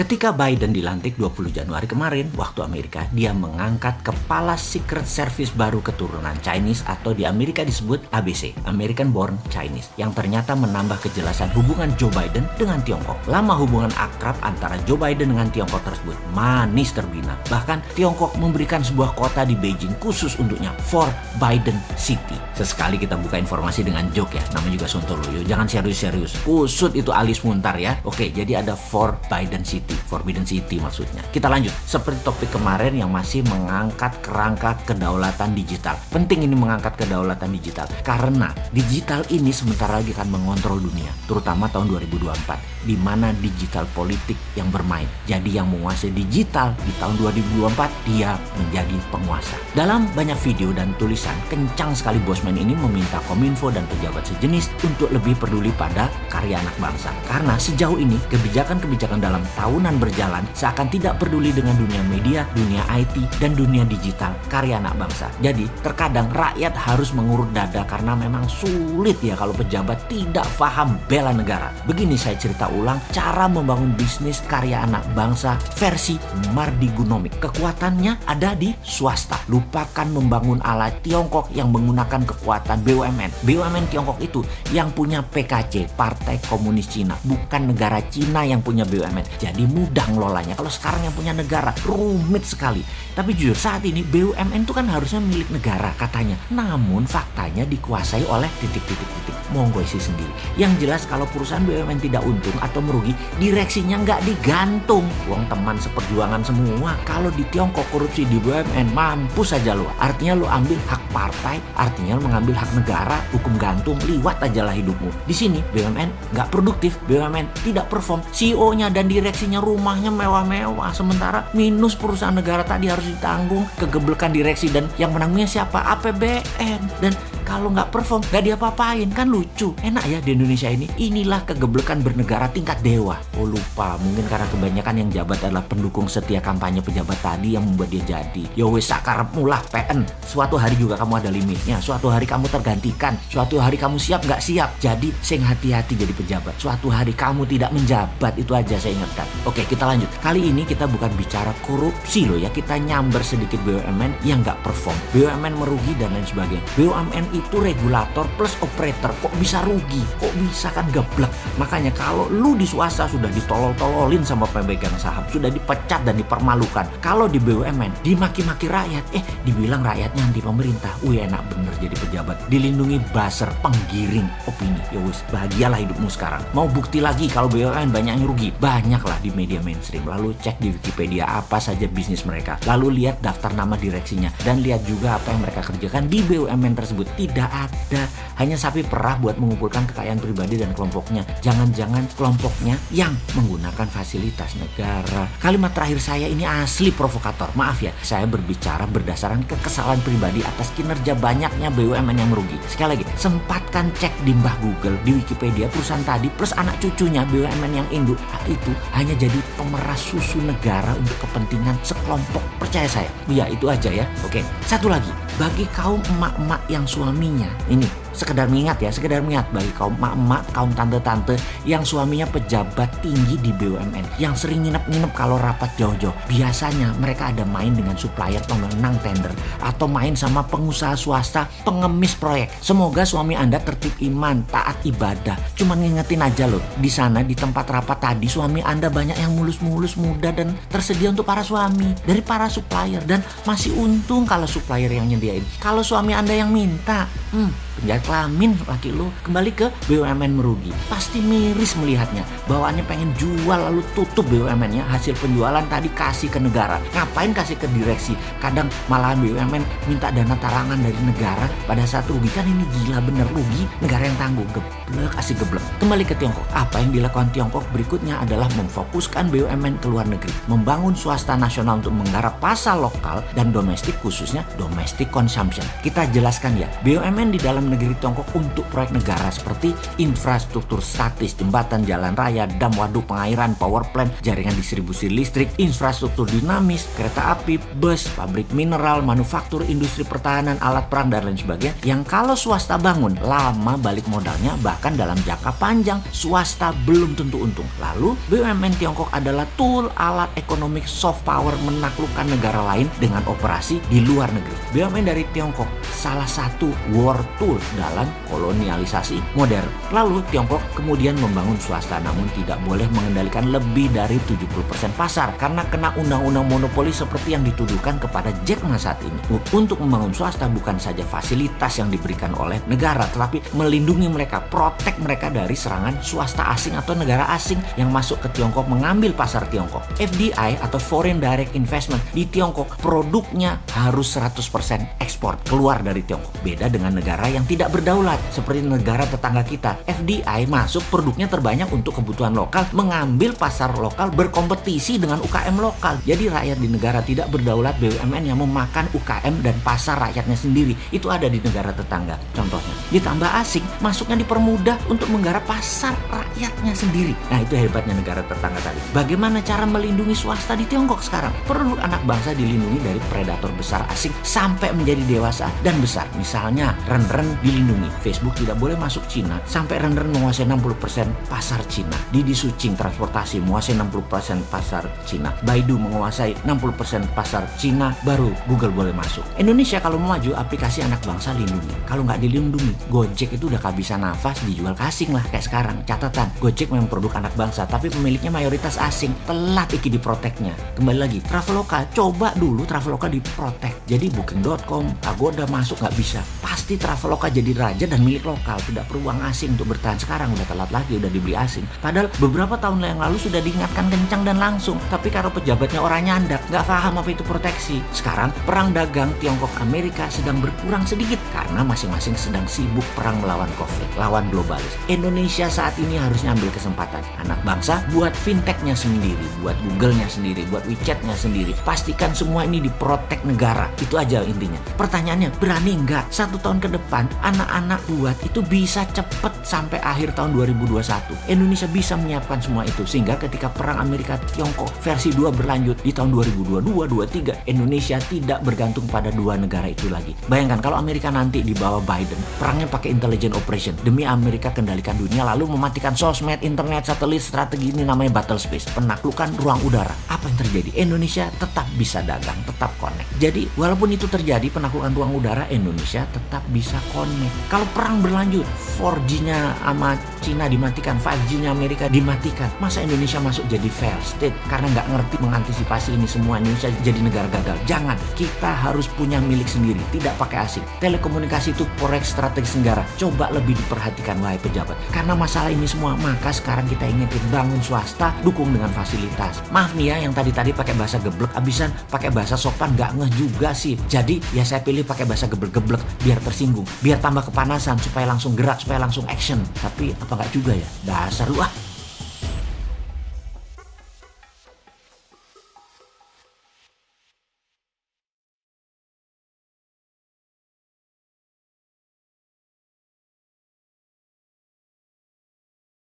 Ketika Biden dilantik 20 Januari kemarin, waktu Amerika, dia mengangkat kepala Secret Service baru keturunan Chinese atau di Amerika disebut ABC, American Born Chinese, yang ternyata menambah kejelasan hubungan Joe Biden dengan Tiongkok. Lama hubungan akrab antara Joe Biden dengan Tiongkok tersebut manis terbina. Bahkan Tiongkok memberikan sebuah kota di Beijing khusus untuknya, for Biden City. Sesekali kita buka informasi dengan joke ya, namanya juga Sontoloyo. Jangan serius-serius. Kusut itu alis muntar ya. Oke, jadi ada for Biden City. City, Forbidden City maksudnya. Kita lanjut, seperti topik kemarin yang masih mengangkat kerangka kedaulatan digital. Penting ini mengangkat kedaulatan digital karena digital ini sebentar lagi akan mengontrol dunia, terutama tahun 2024 di mana digital politik yang bermain. Jadi yang menguasai digital di tahun 2024 dia menjadi penguasa. Dalam banyak video dan tulisan, kencang sekali Bosman ini meminta Kominfo dan pejabat sejenis untuk lebih peduli pada karya anak bangsa. Karena sejauh ini kebijakan-kebijakan dalam tahun tahunan berjalan seakan tidak peduli dengan dunia media, dunia IT, dan dunia digital karya anak bangsa. Jadi terkadang rakyat harus mengurut dada karena memang sulit ya kalau pejabat tidak paham bela negara. Begini saya cerita ulang cara membangun bisnis karya anak bangsa versi Mardi Gunomik. Kekuatannya ada di swasta. Lupakan membangun ala Tiongkok yang menggunakan kekuatan BUMN. BUMN Tiongkok itu yang punya PKC, Partai Komunis Cina, bukan negara Cina yang punya BUMN. Jadi mudah ngelolanya. Kalau sekarang yang punya negara rumit sekali. Tapi jujur saat ini BUMN itu kan harusnya milik negara katanya. Namun faktanya dikuasai oleh titik-titik-titik. Monggo isi sendiri. Yang jelas kalau perusahaan BUMN tidak untung atau merugi, direksinya nggak digantung. Uang teman seperjuangan semua. Kalau di Tiongkok korupsi di BUMN mampus saja lo. Artinya lo ambil hak partai, artinya lo mengambil hak negara, hukum gantung, liwat aja lah hidupmu. Di sini BUMN nggak produktif, BUMN tidak perform, CEO-nya dan direksinya rumahnya mewah-mewah sementara minus perusahaan negara tadi harus ditanggung kegeblekan direksi dan yang menanggungnya siapa? APBN dan kalau nggak perform nggak diapa-apain. Kan lucu. Enak ya di Indonesia ini. Inilah kegeblekan bernegara tingkat dewa. Oh lupa. Mungkin karena kebanyakan yang jabat adalah pendukung setia kampanye pejabat tadi yang membuat dia jadi. Ya wes sakar mulah PN suatu hari juga kamu ada limitnya. Suatu hari kamu tergantikan. Suatu hari kamu siap nggak siap. Jadi sing hati-hati jadi pejabat. Suatu hari kamu tidak menjabat. Itu aja saya ingatkan. Oke kita lanjut. Kali ini kita bukan bicara korupsi loh ya. Kita nyamber sedikit BUMN yang nggak perform. BUMN merugi dan lain sebagainya. BUMN itu regulator plus operator. Kok bisa rugi? Kok bisa kan geblek? Makanya kalau lu di swasta sudah ditolol-tololin sama pemegang saham sudah dipecat dan dipermalukan. Kalau di BUMN dimaki-maki rakyat. Eh dibilang rakyatnya anti pemerintah. Wih enak bener jadi pejabat. Dilindungi buzzer penggiring opini. Ya bahagialah hidupmu sekarang. Mau bukti lagi kalau BUMN banyak yang rugi? Banyaklah di media mainstream. Lalu cek di Wikipedia apa saja bisnis mereka. Lalu lihat daftar nama direksinya dan lihat juga apa yang mereka kerjakan di BUMN tersebut tidak ada hanya sapi perah buat mengumpulkan kekayaan pribadi dan kelompoknya. Jangan-jangan kelompoknya yang menggunakan fasilitas negara. Kalimat terakhir saya ini asli provokator. Maaf ya, saya berbicara berdasarkan kekesalan pribadi atas kinerja banyaknya BUMN yang merugi. Sekali lagi, sempatkan cek di mbah Google, di Wikipedia perusahaan tadi plus anak cucunya BUMN yang induk itu hanya jadi pemeras susu negara untuk kepentingan sekelompok. Percaya saya. Ya, itu aja ya. Oke, satu lagi. Bagi kaum emak-emak yang suami suaminya ini sekedar mengingat ya sekedar mengingat bagi kaum emak-emak kaum tante-tante yang suaminya pejabat tinggi di BUMN yang sering nginep-nginep kalau rapat jauh-jauh. Biasanya mereka ada main dengan supplier pemenang tender atau main sama pengusaha swasta pengemis proyek. Semoga suami anda tertib iman taat ibadah. Cuma ngingetin aja loh di sana di tempat rapat tadi suami anda banyak yang mulus-mulus muda dan tersedia untuk para suami dari para supplier. Dan masih untung kalau supplier yang nyediain. Kalau suami anda yang minta hmm, penjahat kelamin laki lu. Kembali ke BUMN merugi. Pasti miris melihatnya. Bawaannya pengen jual lalu tutup BUMN-nya hasil penjualan tadi kasih ke negara. Ngapain kasih ke direksi? Kadang malahan BUMN minta dana tarangan dari negara. Pada saat rugi kan ini gila bener rugi. Negara yang tanggung geblek kasih geblek. Kembali ke Tiongkok. Apa yang dilakukan Tiongkok berikutnya adalah memfokuskan BUMN ke luar negeri. Membangun swasta nasional untuk menggarap pasar lokal dan domestik khususnya domestic consumption. Kita jelaskan ya BUMN di dalam negeri Tiongkok untuk proyek negara seperti infrastruktur statis, jembatan, jalan raya, dam, waduk, pengairan, power plant, jaringan distribusi listrik, infrastruktur dinamis, kereta api, bus, pabrik mineral, manufaktur, industri pertahanan, alat perang, dan lain sebagainya. Yang kalau swasta bangun, lama balik modalnya, bahkan dalam jangka panjang, swasta belum tentu untung. Lalu, BUMN Tiongkok adalah tool alat ekonomi soft power menaklukkan negara lain dengan operasi di luar negeri. BUMN dari Tiongkok salah satu war tool dalam kolonialisasi modern. Lalu Tiongkok kemudian membangun swasta namun tidak boleh mengendalikan lebih dari 70% pasar karena kena undang-undang monopoli seperti yang dituduhkan kepada Jack Ma saat ini. Untuk membangun swasta bukan saja fasilitas yang diberikan oleh negara tetapi melindungi mereka, protek mereka dari serangan swasta asing atau negara asing yang masuk ke Tiongkok mengambil pasar Tiongkok. FDI atau Foreign Direct Investment di Tiongkok produknya harus 100% ekspor keluar dari Tiongkok. Beda dengan negara yang tidak berdaulat seperti negara tetangga kita. FDI masuk produknya terbanyak untuk kebutuhan lokal, mengambil pasar lokal berkompetisi dengan UKM lokal. Jadi rakyat di negara tidak berdaulat BUMN yang memakan UKM dan pasar rakyatnya sendiri. Itu ada di negara tetangga contohnya. Ditambah asing masuknya dipermudah untuk menggarap pasar rakyatnya sendiri. Nah itu hebatnya negara tetangga tadi. Bagaimana cara melindungi swasta di Tiongkok sekarang? Perlu anak bangsa dilindungi dari predator besar asing sampai menjadi dewasa dan besar. Misalnya Ren-Ren dilindungi. Facebook tidak boleh masuk Cina sampai Ren-Ren menguasai 60% pasar Cina. Didi Sucing transportasi menguasai 60% pasar Cina. Baidu menguasai 60% pasar Cina baru Google boleh masuk. Indonesia kalau mau maju aplikasi anak bangsa lindungi. Kalau nggak dilindungi, Gojek itu udah kehabisan nafas dijual ke asing lah kayak sekarang. Catatan, Gojek memang produk anak bangsa tapi pemiliknya mayoritas asing. Telat iki diproteknya. Kembali lagi, Traveloka coba dulu Traveloka diprotek. Jadi booking.com, Agoda masuk nggak bisa. Pasti Traveloka jadi raja dan milik lokal. Tidak perlu uang asing untuk bertahan. Sekarang udah telat lagi, udah dibeli asing. Padahal beberapa tahun yang lalu sudah diingatkan kencang dan langsung. Tapi kalau pejabatnya orang nyandak, nggak paham apa itu proteksi. Sekarang perang dagang Tiongkok Amerika sedang berkurang sedikit karena masing-masing sedang sibuk perang melawan COVID, lawan globalis. Indonesia saat ini harusnya ambil kesempatan. Anak bangsa buat fintechnya sendiri, buat Google-nya sendiri, buat WeChat-nya sendiri. Pastikan semua ini diprotek negara. Itu aja intinya. Pertanyaannya, berani nggak satu tahun ke depan anak-anak buat itu bisa cepet sampai akhir tahun 2021. Indonesia bisa menyiapkan semua itu sehingga ketika perang Amerika Tiongkok versi 2 berlanjut di tahun 2022-23 Indonesia tidak bergantung pada dua negara itu lagi. Bayangkan kalau Amerika nanti di bawah Biden perangnya pakai intelligent operation demi Amerika kendalikan dunia lalu mematikan sosmed, internet, satelit, strategi ini namanya battle space, penaklukan ruang udara. Apa yang terjadi? Indonesia tetap bisa dagang, tetap connect. Jadi walaupun itu terjadi penaklukan ruang udara Indonesia tetap bisa connect. Kalau perang berlanjut 4G-nya sama Cina dimatikan, 5G-nya Amerika dimatikan. Masa Indonesia masuk jadi fair state karena nggak ngerti mengantisipasi ini semua Indonesia jadi negara gagal. Jangan, kita harus punya milik sendiri, tidak pakai asing. Telekomunikasi itu proyek strategis negara. Coba lebih diperhatikan wahai pejabat. Karena masalah ini semua, maka sekarang kita ingetin bangun swasta, dukung dengan fasilitas. Maaf nih ya, yang tadi-tadi pakai bahasa geblek, abisan pakai bahasa sopan nggak ngeh juga sih. Jadi ya saya pilih pakai bahasa geblek-geblek biar tersinggung, biar tambah kepanasan supaya langsung gerak, supaya langsung action. Tapi apa nggak juga ya? Dasar lu ah.